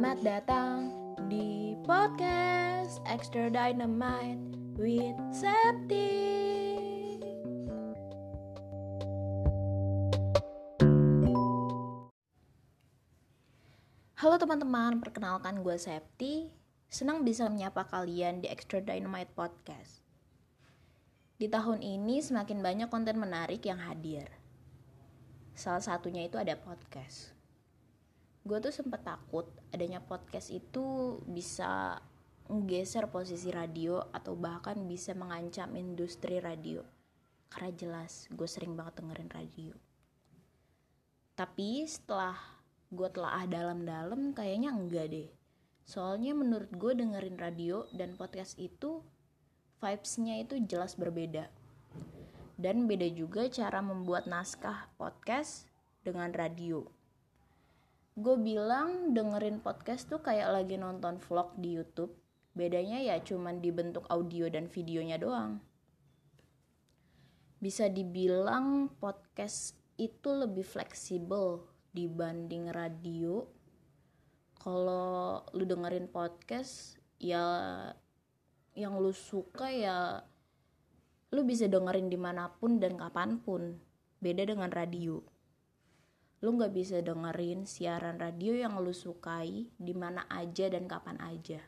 Selamat datang di podcast Extra Dynamite with Septi. Halo teman-teman, perkenalkan gue Septi. Senang bisa menyapa kalian di Extra Dynamite Podcast. Di tahun ini semakin banyak konten menarik yang hadir. Salah satunya itu ada podcast. Gue tuh sempet takut adanya podcast itu bisa menggeser posisi radio atau bahkan bisa mengancam industri radio. Karena jelas gue sering banget dengerin radio. Tapi setelah gue telah dalam-dalam kayaknya enggak deh. Soalnya menurut gue dengerin radio dan podcast itu vibes-nya itu jelas berbeda. Dan beda juga cara membuat naskah podcast dengan radio. Gue bilang dengerin podcast tuh kayak lagi nonton vlog di YouTube. Bedanya ya cuman dibentuk audio dan videonya doang. Bisa dibilang podcast itu lebih fleksibel dibanding radio. Kalau lu dengerin podcast ya yang lu suka ya lu bisa dengerin di mana pun dan kapan pun beda dengan radio lu nggak bisa dengerin siaran radio yang lu sukai di mana aja dan kapan aja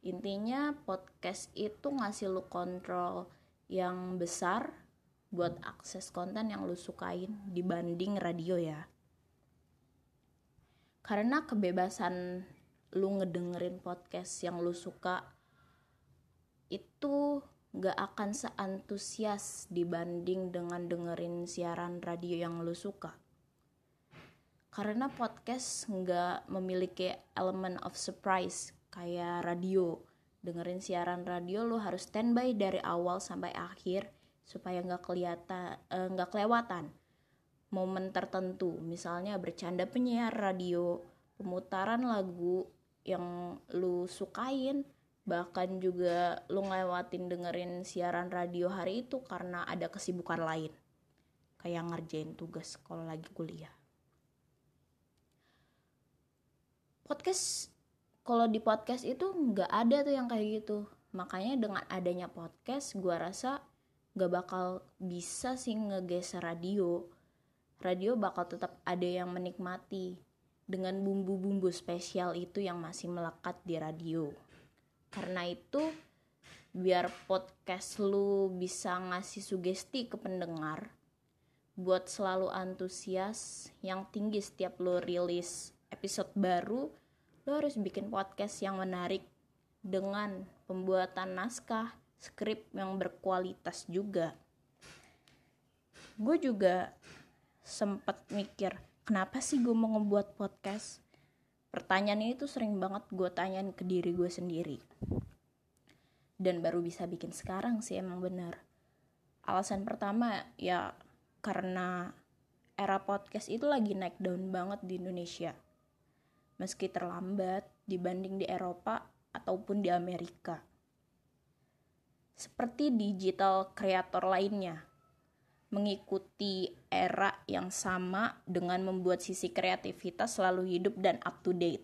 intinya podcast itu ngasih lu kontrol yang besar buat akses konten yang lu sukain dibanding radio ya karena kebebasan lu ngedengerin podcast yang lu suka itu gak akan seantusias dibanding dengan dengerin siaran radio yang lu suka. Karena podcast gak memiliki elemen of surprise kayak radio. Dengerin siaran radio lu harus standby dari awal sampai akhir supaya gak kelihatan eh, nggak kelewatan momen tertentu. Misalnya bercanda penyiar radio, pemutaran lagu yang lu sukain, bahkan juga lu ngelewatin dengerin siaran radio hari itu karena ada kesibukan lain kayak ngerjain tugas kalau lagi kuliah podcast kalau di podcast itu nggak ada tuh yang kayak gitu. Makanya dengan adanya podcast gue rasa gak bakal bisa sih ngegeser radio. Radio bakal tetap ada yang menikmati dengan bumbu-bumbu spesial itu yang masih melekat di radio. Karena itu biar podcast lu bisa ngasih sugesti ke pendengar buat selalu antusias yang tinggi setiap lu rilis episode baru lu harus bikin podcast yang menarik dengan pembuatan naskah skrip yang berkualitas juga. Gue juga sempet mikir kenapa sih gue mau ngebuat podcast? Pertanyaan itu sering banget gue tanyain ke diri gue sendiri. Dan baru bisa bikin sekarang sih emang benar alasan pertama ya karena era podcast itu lagi naik daun banget di Indonesia meski terlambat dibanding di Eropa ataupun di Amerika seperti digital kreator lainnya mengikuti era yang sama dengan membuat sisi kreativitas selalu hidup dan up to date.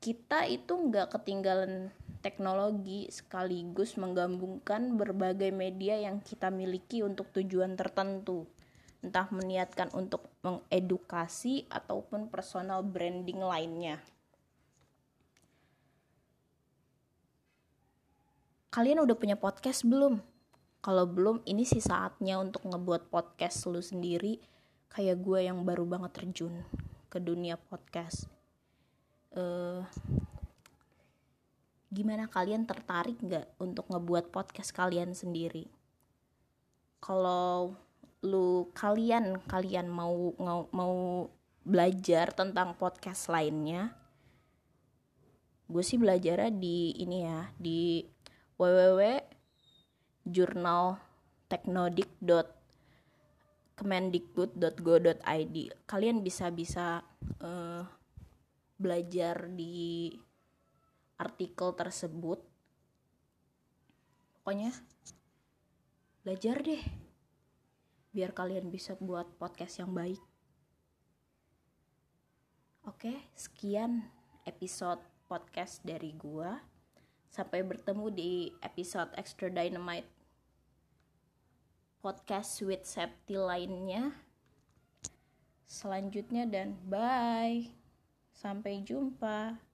Kita itu nggak ketinggalan teknologi sekaligus menggabungkan berbagai media yang kita miliki untuk tujuan tertentu. Entah meniatkan untuk mengedukasi ataupun personal branding lainnya. Kalian udah punya podcast belum? kalau belum ini sih saatnya untuk ngebuat podcast lu sendiri kayak gue yang baru banget terjun ke dunia podcast uh, gimana kalian tertarik nggak untuk ngebuat podcast kalian sendiri kalau lu kalian kalian mau mau belajar tentang podcast lainnya gue sih belajarnya di ini ya di www jurnal kalian bisa bisa uh, belajar di artikel tersebut. Pokoknya belajar deh biar kalian bisa buat podcast yang baik oke sekian episode podcast dari gua. Sampai bertemu di episode Extra Dynamite podcast with Septi lainnya selanjutnya dan bye. Sampai jumpa.